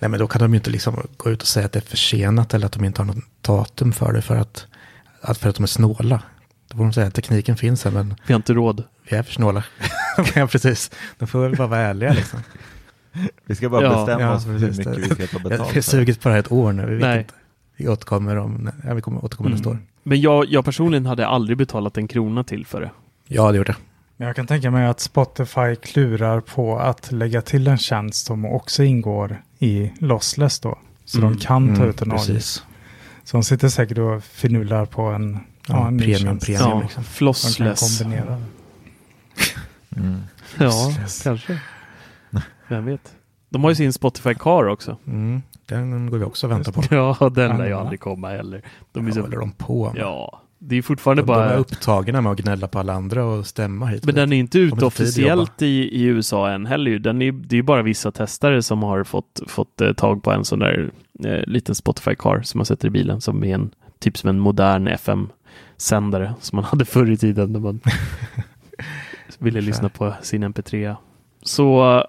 Nej, men då kan de ju inte liksom gå ut och säga att det är försenat eller att de inte har något datum för det för att, att, för att de är snåla. Då får de säga att tekniken finns här, men vi har inte råd. vi är för snåla. [laughs] ja, precis. De får väl bara vara ärliga liksom. Vi ska bara Ja, bestämma ja, oss för hur mycket vi ska ta betalt har för. sugit på det här ett år nu. Vi vet Nej. inte. Vi återkommer om, ja, vi kommer återkommer nästa år. Men jag, jag personligen hade aldrig betalat en krona till för det. Ja, det gjorde det. Jag kan tänka mig att Spotify klurar på att lägga till en tjänst som också ingår i Lossless då. Så Mm, de kan ta mm, ut en avgift. Så de sitter säkert och finurlar på en, ja, Ja, en ny premium, tjänst. premium. Ja, liksom. Flossless. Mm. Ja, kanske. Vem vet. De har ju sin Spotify Car också. Mm, den går vi också och väntar på. [laughs] Ja, den lär ju aldrig komma heller. De är Ja, så, håller de på med? ja, det är fortfarande de, bara... de är upptagna med att gnälla på alla andra och stämma hit. Men den är inte ute officiellt i, i USA än heller. Den är, det är ju bara vissa testare som har fått, fått eh, tag på en sån där eh, liten Spotify Car som man sätter i bilen som är en typ som en modern FM-sändare som man [laughs] hade förr i tiden när man [laughs] ville lyssna på sin MP3. Så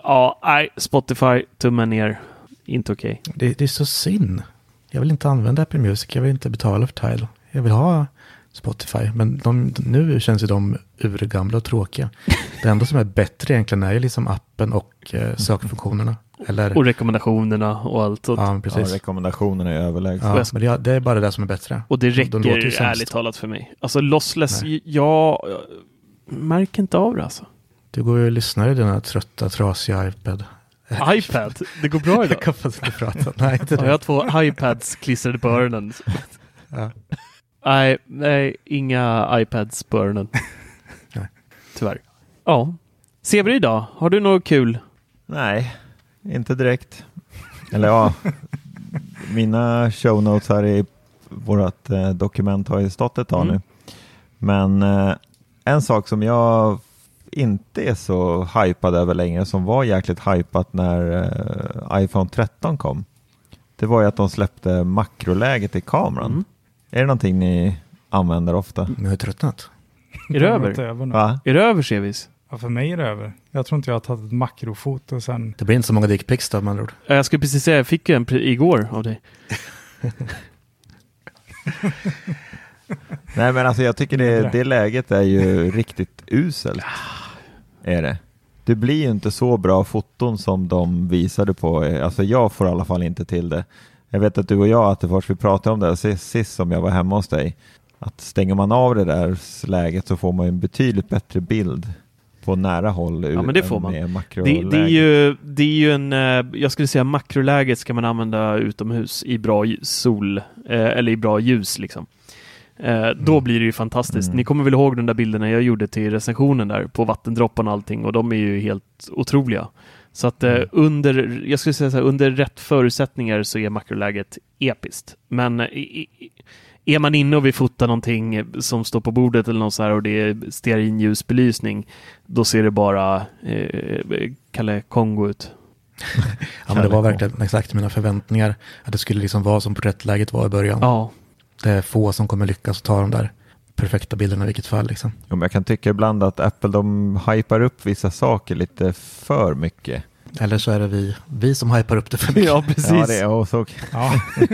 ja, nej, Spotify, tummen ner, inte okej. Det, det är så synd. Jag vill inte använda Apple Music, jag vill inte betala för Tidal. Jag vill ha Spotify, men de, nu känns ju de urgamla och tråkiga. Det enda som är bättre egentligen är ju liksom appen och eh, sökfunktionerna. Eller, Och rekommendationerna och allt. Och, ja, Ja, precis. rekommendationerna är överlägsna. Ja, men det, det är bara det som är bättre. och det De- de låter ju räcker sämst. ärligt talat för mig. Alltså lossless, jag, jag märker inte av det alltså. Du går ju och lyssnar i dina trötta, trasiga iPad. iPad, det går bra idag. [laughs] Jag kan inte prata. Nej, inte Ja, jag det. har två iPads klistrade på öronen. [laughs] Ja. Nej, nej, inga iPads på öronen. [laughs] Nej. Tyvärr. Ja. Sever idag, har du något kul? Nej, inte direkt. Eller ja, mina show notes här i vårt eh, dokument har ju stått ett tag Mm. nu. Men eh, en sak som jag inte är så hypad över längre, som var jäkligt hypat när eh, iPhone 13 kom, det var ju att de släppte makroläget i kameran. Mm. Är det någonting ni använder ofta? Jag har tröttnat. Är det över? gått över nu. Va? Är det över, Sevis? Ja, för mig är det över. Jag tror inte jag har tagit ett makrofoto sen. Det blir inte så många dickpics då med andra ord. Jag skulle precis säga, jag fick ju en igår av dig. [laughs] [laughs] [laughs] Nej men alltså jag tycker det, det läget är ju riktigt uselt. Är det. Det blir ju inte så bra foton som de visade på. Alltså jag får i alla fall inte till det. Jag vet att du och jag Attefors, vi pratade om det sist, sist som jag var hemma hos dig. Att stänger man av det där läget så får man ju en betydligt bättre bild på nära håll. Ja, men det får man. Det, det, är ju, det är ju en, eh, jag skulle säga makroläget ska man använda utomhus i bra sol, eh, eller i bra ljus liksom. Eh, Då blir det ju fantastiskt. Mm. Ni kommer väl ihåg de där bilderna jag gjorde till recensionen där på vattendropparna och allting och de är ju helt otroliga. Så att eh, under, jag skulle säga så här, under rätt förutsättningar så är makroläget episkt. Men eh, i- i- är man inne och vill fota någonting som står på bordet eller något så här och det är stearinljusbelysning, då ser det bara eh, Kalle Kongo ut. [laughs] Ja, men det var verkligen exakt mina förväntningar. Att det skulle liksom vara som porträttläget var i början. Ja, Det är få som kommer lyckas ta de där perfekta bilderna i vilket fall. Liksom. Jo, men jag kan tycka ibland att Apple de hypar upp vissa saker lite för mycket. Eller så är det vi, vi som hypar upp det för mycket. [laughs] ja precis. Ja, det är, och så, Ja. [laughs]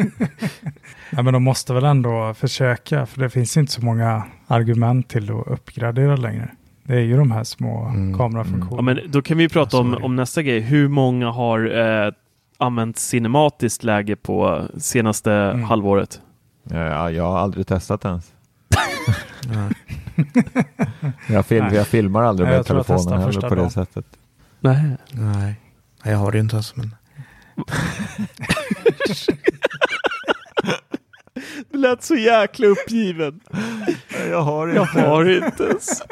ja, men de måste väl ändå försöka, för det finns ju inte så många argument till att uppgradera längre. Det är ju de här små Mm, kamerafunktionerna. Ja, men då kan vi prata om, Sorry. om nästa grej. Hur många har eh, använt cinematiskt läge på senaste Mm. halvåret? Ja, jag har aldrig testat ens. Ja. [laughs] Jag, film, jag filmar aldrig med jag telefonen heller på det dagen. sättet. Nej. Nej. Jag har det ju inte ens. Men... [laughs] Du lät så jäkla uppgiven. Jag har Jag har inte ens. [laughs]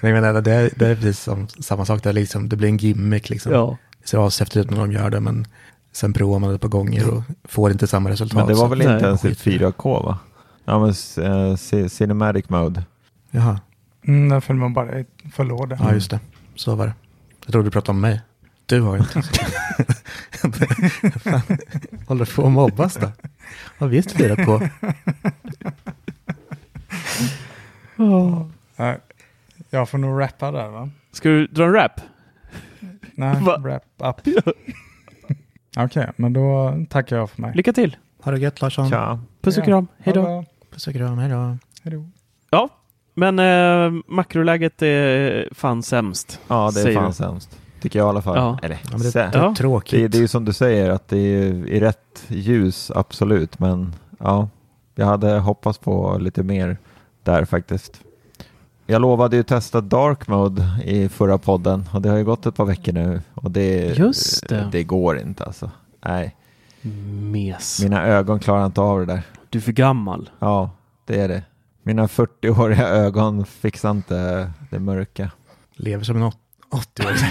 Nej, men det, är, det är precis som, samma sak. Det, är liksom, det blir en gimmick. Liksom. Ja. Det ser ashäftigt ut när de gör det, men sen provar man det på gånger och får inte samma resultat. Men det var väl inte ens i skit i det. 4K va? Ja men uh, Cinematic Mode. Jaha, Mm, där följer man bara i förlåda. ja just det. Så var det. Jag trodde du pratade om mig. Du har ju inte. [laughs] Håller du på att mobbas då? Har visst firat på. Nej, Jag får nog rappa där va? Ska du dra en rap? Nej, Va? wrap up. [laughs] Okej, men då tackar jag för mig. Lycka till. Ha det gött Larsson. Tja. Puss och Ja. kram. Hej då. Puss och kram, hej då. Hej då. Ja, men eh, makroläget är fan sämst. Ja det är fan du. sämst. Tycker jag i alla fall. Ja. Eller, Ja, det, det är Ja. tråkigt. det, det är ju som du säger att det är i rätt ljus absolut men ja jag hade hoppats på lite mer där faktiskt. Jag lovade ju testa Dark Mode i förra podden och det har ju gått ett par veckor nu och det, Just det. det går inte alltså. Nej, Mes. mina ögon klarar inte av det där. Du är för gammal. Ja, det är det. Mina 40-åriga ögon fixar inte det mörka. Lever som en åt- 80-åring.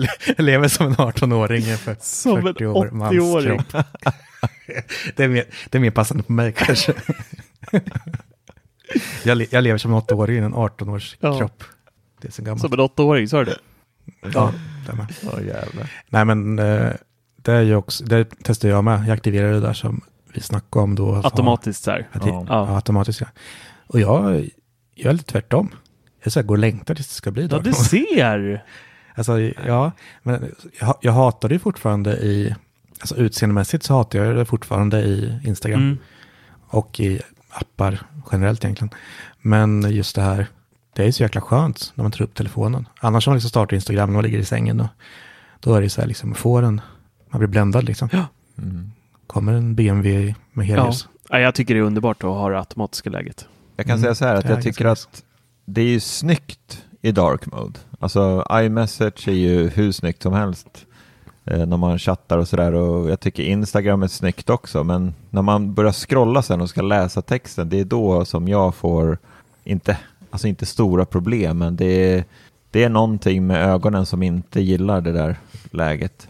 Le- [laughs] Lever som en 18-åring för Som en 40 år 80-åring. manskropp. [laughs] det, är mer, det är mer passande på mig kanske. [laughs] jag, le, jag lever som en 8-åring i en 18-års Ja. kropp. Det är så gammalt. Som en åttaåring, sa du det? Ja, det med. Jävlar. Nej men eh, det är ju också, det testar jag med. Jag aktiverar det där som vi snackade om då. Automatiskt så här. Ja. Ja, automatiskt ja. Och jag, jag är lite tvärtom. Jag så här går och längtar tills det ska bli Ja, Dark du ser! [laughs] Alltså, ja, men jag, jag hatar det fortfarande i, alltså utseendemässigt så hatar jag det fortfarande i Instagram Mm. och i appar generellt egentligen. Men just det här, det är så jäkla skönt när man tar upp telefonen. Annars har man liksom startat Instagram när man ligger i sängen och då är det så här liksom, får en, man blir bländad liksom. Mm. Kommer en BMW med Ja. helljus. ja, jag tycker det är underbart att ha det automatiska läget. Jag kan Mm. säga så här att är jag tycker att det är ju snyggt i dark mode. Alltså iMessage är ju hur snyggt som helst när man chattar och sådär och jag tycker Instagram är snyggt också men när man börjar scrolla sen och ska läsa texten det är då som jag får, inte, alltså inte stora problem men det är, det är någonting med ögonen som inte gillar det där läget.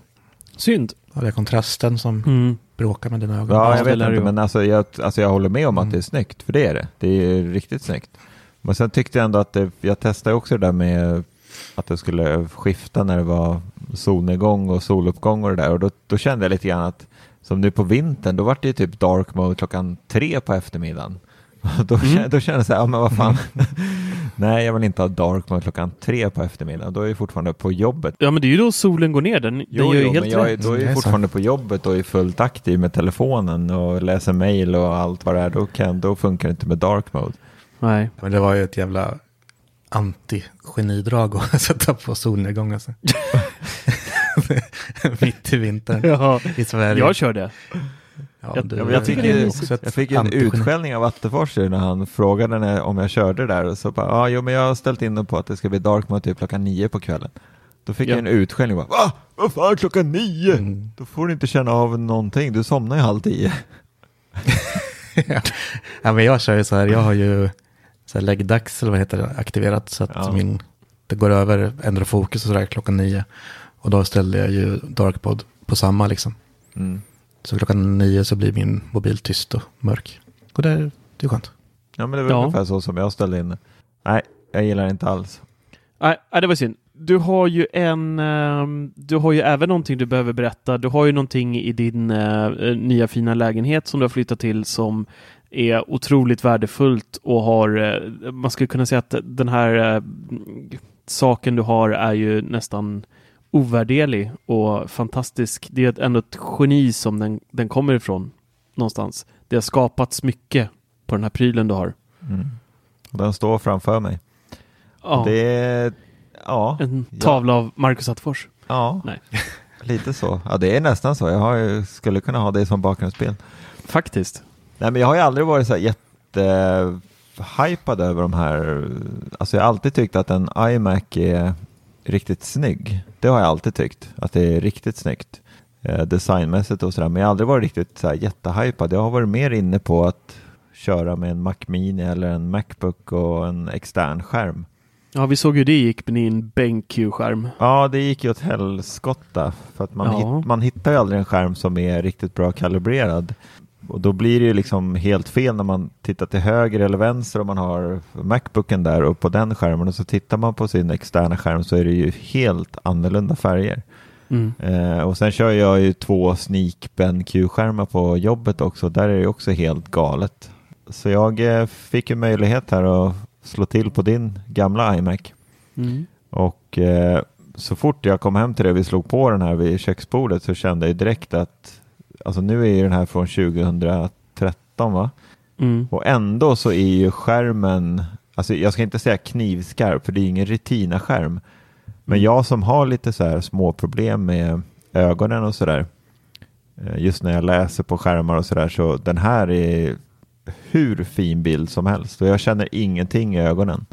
Synd. Ja, det är kontrasten som Mm. bråkar med dina ögon. Ja, Ja, jag vet inte, men alltså jag, alltså jag håller med om att Mm. det är snyggt, för det är det. Det är riktigt snyggt. Men sen tyckte jag ändå att det, jag testade också det där med att det skulle skifta när det var solnedgång och soluppgång och det där. Och då, då kände jag lite grann att, som nu på vintern, då var det ju typ dark mode klockan tre på eftermiddagen. [laughs] då, Mm. känner, då känner jag så här, ja men vad fan. [laughs] Nej, jag vill inte ha dark mode klockan tre på eftermiddagen. Då är jag fortfarande på jobbet. Ja, men det är ju då solen går ner. Den, den Jo, gör ju helt men jag är, rätt. då är jag så. fortfarande på jobbet och är fullt aktiv med telefonen och läser mail och allt vad det är. Då, kan, då funkar det inte med dark mode. Nej. Men det var ju ett jävla anti-genidrag att [laughs] sätta på solnedgång alltså. [laughs] Mitt i vintern Ja, i Sverige. jag kör det. Ja, jag- du jag också ett Jag fick ju en utskällning av Attefors ju när han frågade när, om jag körde där och så bara, ja, jo, men jag har ställt in på att det ska bli dark mode typ klockan nio på kvällen. Då fick Ja. jag en utskällning, bara, va? Vad fan klockan nio? Mm. Då får du inte känna av någonting, du somnar ju halv tio. [laughs] ja. ja, men jag kör ju så här, jag har ju så här läggdags eller vad heter det, aktiverat så att Ja. min, det går över, ändrar fokus och sådär klockan nio. Och då ställde jag ju darkpod på samma liksom. Mm. Så klockan nio så blir min mobil tyst och mörk. Och det, är- det är skönt. Ja, men det är väl Ja. ungefär så som jag ställde in det. Nej, jag gillar inte alls. Nej, nej, det var synd. Du har ju en, ehm, du har ju även någonting du behöver berätta. Du har ju någonting i din eh, nya fina lägenhet som du har flyttat till som är otroligt värdefullt och har, eh, man skulle kunna säga att den här eh, saken du har är ju nästan ovärderlig och fantastisk. Det är ändå ett geni som den, den kommer ifrån någonstans. Det har skapats mycket på den här prylen du har. Mm. Den står framför mig. Ja, Det är, ja, en tavla av Marcus Attefors. ja, Nej. [laughs] lite så. Ja, det är nästan så. Jag har skulle kunna ha det som bakgrundsbild. Faktiskt. Nej, men jag har ju aldrig varit så här jättehypad över de här. Alltså jag har alltid tyckt att en iMac är riktigt snygg. Det har jag alltid tyckt, att det är riktigt snyggt. Eh, designmässigt och sådär. Men jag har aldrig varit riktigt så här jättehypad. Jag har varit mer inne på att köra med en Mac Mini eller en Macbook och en extern skärm. Ja, vi såg ju det gick med din BenQ-skärm. Ja, det gick ju åt helskotta. För att man, Ja. hitt, man hittar ju aldrig en skärm som är riktigt bra kalibrerad. Och då blir det ju liksom helt fel när man tittar till höger eller vänster och man har Macbooken där och på den skärmen och så tittar man på sin externa skärm så är det ju helt annorlunda färger. Mm. Eh, och sen kör jag ju två Sneak BenQ-skärmar på jobbet också. Där är det också helt galet. Så jag eh, fick ju möjlighet här att slå till på din gamla iMac. Mm. Och eh, så fort jag kom hem till det, vi slog på den här vid köksbordet så kände jag direkt att alltså nu är ju den här från 2013 va? Mm. Och ändå så är ju skärmen, alltså jag ska inte säga knivskarp för det är ingen retina-skärm. Men jag som har lite så här små problem med ögonen och sådär. eh, Just när jag läser på skärmar och sådär så den här är hur fin bild som helst. Och jag känner ingenting i ögonen.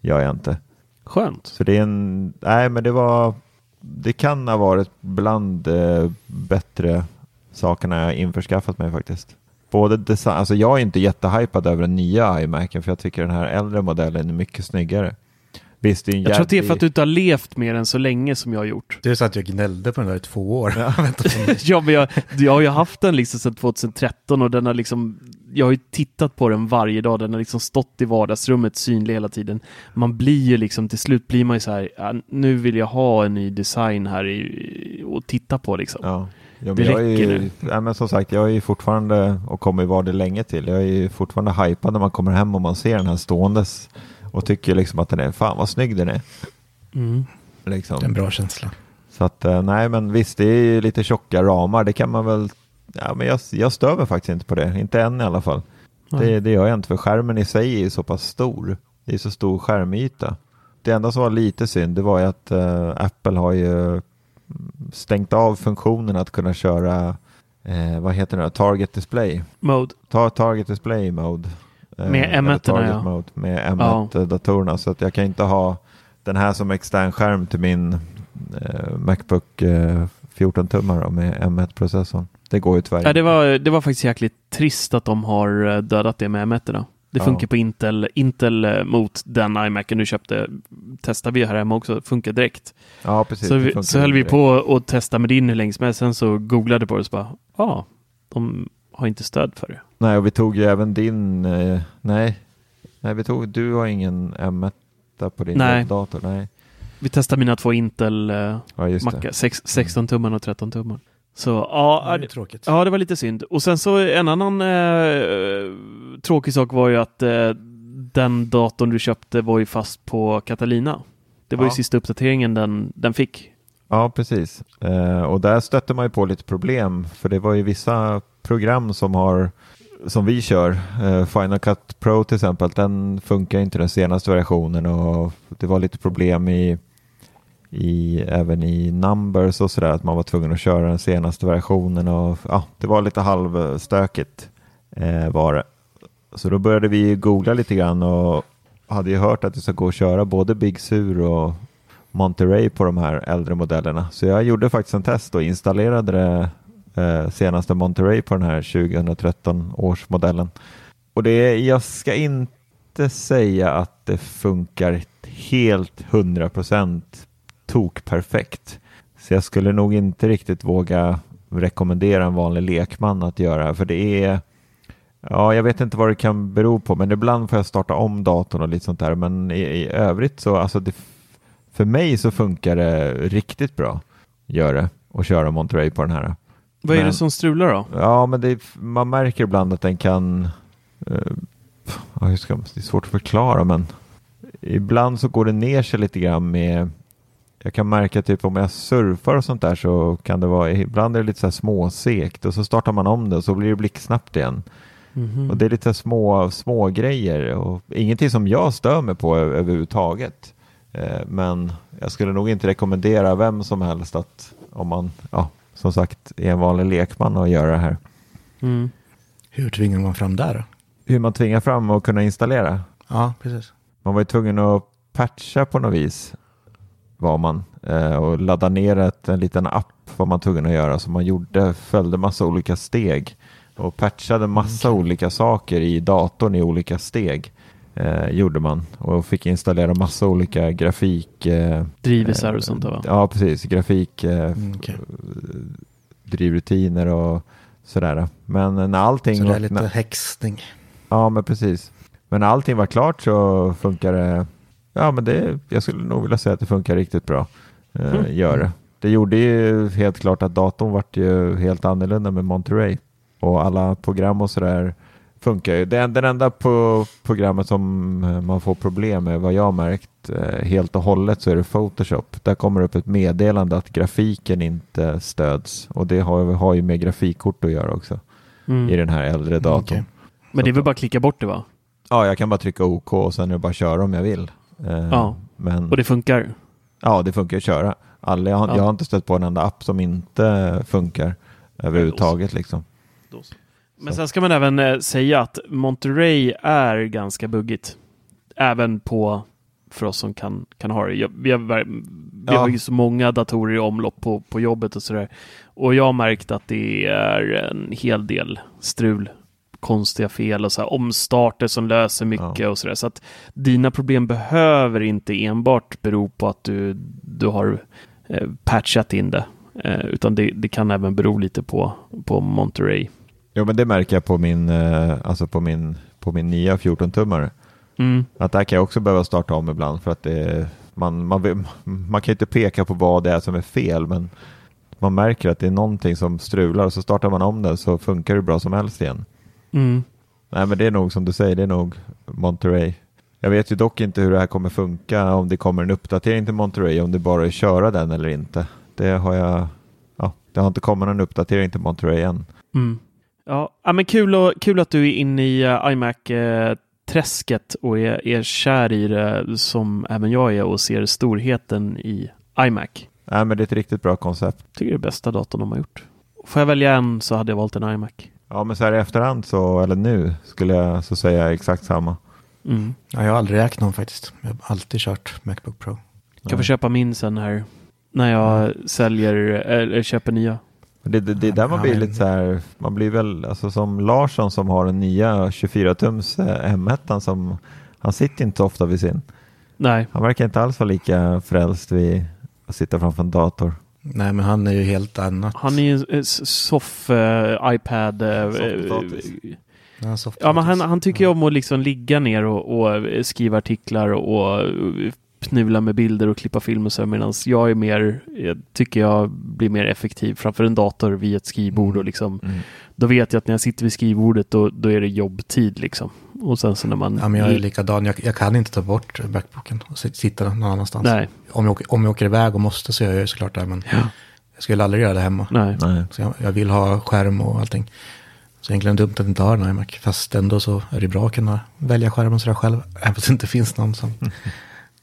Gör jag inte. Skönt. Så det är en, nej men det var, det kan ha varit bland eh, bättre sakerna jag införskaffat mig faktiskt. Både design, alltså jag är inte jättehypad över den nya iMacen för jag tycker den här äldre modellen är mycket snyggare. Visst, det är en Jag tror att det är jävlig- för att du inte har levt mer än så länge som jag har gjort. Det är så att jag gnällde på den där i två år. ja, [laughs] [laughs] men jag, jag har ju haft den liksom sedan 2013 och den har liksom, jag har ju tittat på den varje dag. Den har liksom stått i vardagsrummet synlig hela tiden. Man blir ju liksom, till slut blir man ju så här, ja, nu vill jag ha en ny design här i, och titta på liksom. Ja. Ja, men Det jag är räcker ju, nu. ja, men som sagt, jag är ju fortfarande och kommer ju vara det länge till. Jag är ju fortfarande hypad när man kommer hem och man ser den här ståendes och tycker liksom att den är, fan vad snygg den är. Mm. Liksom. Det är en bra känsla. Så att eh, nej, men visst, det är ju lite tjocka ramar. Det kan man väl, ja men jag, jag stör mig faktiskt inte på det. Inte än i alla fall. Nej. Det, det gör jag inte, för skärmen i sig är ju så pass stor. Det är så stor skärmyta. Det enda som var lite synd, det var ju att eh, Apple har ju stängt av funktionen att kunna köra, eh, vad heter det, target display. Mode. Ta target display mode. Eh, Med eller M1 target ja. mode med M1-datorerna. Så att jag kan inte ha den här som extern skärm till min eh, Macbook eh, 14-tummare med M1-processorn. Det går ju tyvärr Ja, det, var, det var faktiskt jäkligt trist att de har eh, dödat det med m Det Ja. funkar på Intel, Intel eh, mot den iMacen du köpte. Testar vi här hemma också, funkar direkt. Ja, precis. så vi, så höll vi direkt. på att testa med din hur länge som helst. Sen så googlade på det och så bara, ja, ah, de har inte stöd för det. Nej, och vi tog ju även din, eh, nej, nej vi tog, du har ingen M1 på din Nej. dator, nej. Vi testade mina två Intel eh, Ja, just det. mackar, sex- 16 tummar och 13 tummar. Så ja, Det är ju tråkigt. ja, det var lite synd. Och sen så en annan eh, tråkig sak var ju att eh, den datorn du köpte var ju fast på Catalina. Det var ju Ja. sista uppdateringen den, den fick. Ja, precis. Eh, och där stötte man ju på lite problem, för det var ju vissa program som har som vi kör, eh, Final Cut Pro till exempel, den funkar inte den senaste versionen och det var lite problem i, i även i Numbers och sådär, att man var tvungen att köra den senaste versionen och ja, det var lite halvstökigt eh, var det. Så då började vi googla lite grann och hade ju hört att det ska gå att köra både Big Sur och Monterey på de här äldre modellerna. Så jag gjorde faktiskt en test och installerade det eh, senaste Monterey på den här 2013 års modellen. Och det, jag ska inte säga att det funkar helt 100% tokperfekt. Så jag skulle nog inte riktigt våga rekommendera en vanlig lekman att göra, för det är Ja, jag vet inte vad det kan bero på, men ibland får jag starta om datorn och lite sånt där. Men i, i övrigt så, alltså det, för mig så funkar det riktigt bra. Gör det. Och köra Monterey på den här. Vad är Men- det som strular då? Ja, men det, man märker ibland att den kan... eh, ska det är svårt att förklara, men ibland så går det ner sig lite grann med... Jag kan märka typ om jag surfar och sånt där så kan det vara... Ibland är det lite så här småsekt och så startar man om det och så blir det blixtsnabbt igen. Mhm. Och det är lite små, små grejer och ingenting som jag stör mig på överhuvudtaget. Eh, men jag skulle nog inte rekommendera vem som helst att om man, ja, som sagt, är en vanlig lekman att göra det här. Mm. Hur tvingar man fram där då? Hur man tvingar fram att kunna installera. Ja, precis. Man var ju tvungen att patcha på något vis var man eh, och ladda ner ett, en liten app var man tvungen att göra så man gjorde, följde massa olika steg och patchade massa olika saker i datorn i olika steg eh, gjorde man och fick installera massa olika grafik eh, Drivisar och sånt där va? Ja, precis. Grafik, eh, Mm, okej. drivrutiner och sådär. Men när allting... Så det är var- lite när, häxning. ja, men precis. Men när allting var klart så funkar det... Ja, men det, jag skulle nog vilja säga att det funkar riktigt bra. Eh, Mm. Gör det. Det gjorde ju helt klart att datorn vart ju helt annorlunda med Monterey. Och alla program och sådär funkar ju. Den, den enda på programmet som eh, man får problem med, vad jag har märkt eh, helt och hållet, så är det Photoshop. Där kommer upp ett meddelande att grafiken inte stöds. Och det har, har ju med grafikkort att göra också Mm. i den här äldre datorn. okej. Men det är väl bara att klicka bort det va? Ja, jag kan bara trycka OK och sen är det bara att köra om jag vill. Eh, Ja. Men Och det funkar? ja, det funkar att köra. Alla, jag, har, Ja. jag har inte stött på en enda app som inte funkar överhuvudtaget. Liksom. Men sen ska man även eh, säga att Monterey är ganska buggigt. Även på för oss som kan, kan ha det. Jag, vi har, vi Ja. har ju så många datorer i omlopp på, på jobbet och sådär. Och jag har märkt att det är en hel del strul, konstiga fel och så här omstarter som löser mycket Ja. och sådär. Så att dina problem behöver inte enbart bero på att du, du har eh, patchat in det. Eh, utan det, det kan även bero lite på, på Monterey. Jo, men det märker jag på min, eh, alltså på min, på min nya 14-tummare. Mm. Att där kan jag också behöva starta om ibland för att det, man, man, man kan ju inte peka på vad det är som är fel, men man märker att det är någonting som strular och så startar man om det så funkar det bra som helst igen. Mm. Nej, men det är nog som du säger, det är nog Monterey. Jag vet ju dock inte hur det här kommer funka, om det kommer en uppdatering till Monterey, om det bara är att köra den eller inte. Det har jag, ja, det har inte kommit någon uppdatering till Monterey än. Mm. Ja, ja, men kul, och, kul att du är inne i uh, iMac-träsket och är, är kär i det som även jag är och ser storheten i iMac. Nej, men det är ett riktigt bra koncept. Tycker det är bästa datorn de har gjort. Får jag välja en så hade jag valt en iMac. Ja, men så här i efterhand så, eller nu, skulle jag så säga exakt samma. Mm. Ja, jag har aldrig ägt någon faktiskt. Jag har alltid kört Macbook Pro. Kan få köpa min sen här när jag säljer eller köper nya. Det, det, det är där man blir lite så här, man blir väl, alltså som Larsson som har den nya 24-tums M1 som, han sitter inte så ofta vid sin. Nej, Han verkar inte alls vara lika frälst vid att sitta framför en dator. Nej, men han är ju helt annat. han är ju en eh, soff iPad. eh, Han har soft Ja, men han, han tycker ju om att liksom ligga ner och, och skriva artiklar och, och fnula med bilder och klippa film och så medan jag är mer, jag tycker jag blir mer effektiv framför en dator vid ett skrivbord och liksom Mm. då vet jag att när jag sitter vid skrivbordet då, då är det jobbtid liksom. Och sen så när man... Ja, men jag är likadan. Jag, jag kan inte ta bort Macbooken och sit- sitta någon annanstans. Nej. Om, jag åker, om jag åker iväg och måste så gör jag såklart det. Men jag skulle aldrig göra det hemma. Nej. Nej. Så jag, jag vill ha skärm och allting. Så egentligen dumt att inte ha en iMac. Fast ändå så är det bra att kunna välja skärmen sådär själv. Även fast det inte finns någon som [laughs]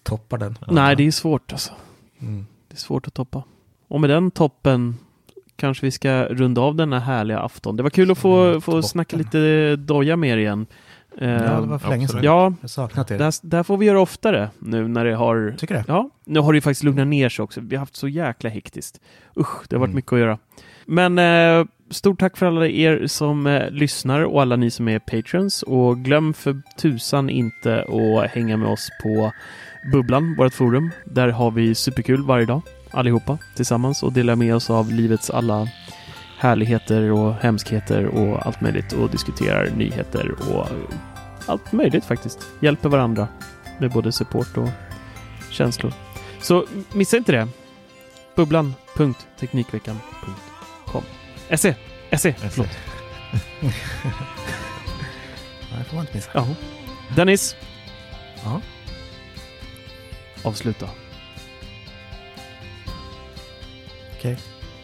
toppar den. Nej, det är svårt alltså. Mm. Det är svårt att toppa. Och med den toppen kanske vi ska runda av denna härliga afton. Det var kul att få, Mm, få snacka lite doja med er igen. Ja, det var för länge sedan. Ja, Jag saknat det. där, där får vi göra oftare nu när det har... Tycker det? Ja, nu har det ju faktiskt lugnat ner sig också. Vi har haft så jäkla hektiskt. Usch, det har varit Mm. mycket att göra. Men eh, stort tack för alla er som eh, lyssnar och alla ni som är patrons. Och glöm för tusan inte att hänga med oss på Bubblan, vårt forum. Där har vi superkul varje dag, allihopa tillsammans och delar med oss av livets alla härligheter och hemskheter och allt möjligt och diskuterar nyheter och allt möjligt faktiskt. Hjälper varandra med både support och känslor. Så missa inte det. Bubblan.teknikveckan.com SE! SE! Förlåt. [laughs] Nej, det får man inte missa. Ja. Dennis! Ja. Avsluta. Okej,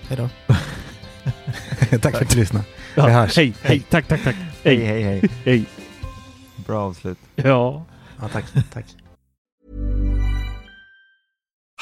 hej då. [laughs] Tack för att du lyssnade. Ja, Vi hörs. Hej, hej, tack, tack, tack. Hej, hej, hej. hej. Bra avslut. Ja. Ja, tack, [laughs] tack.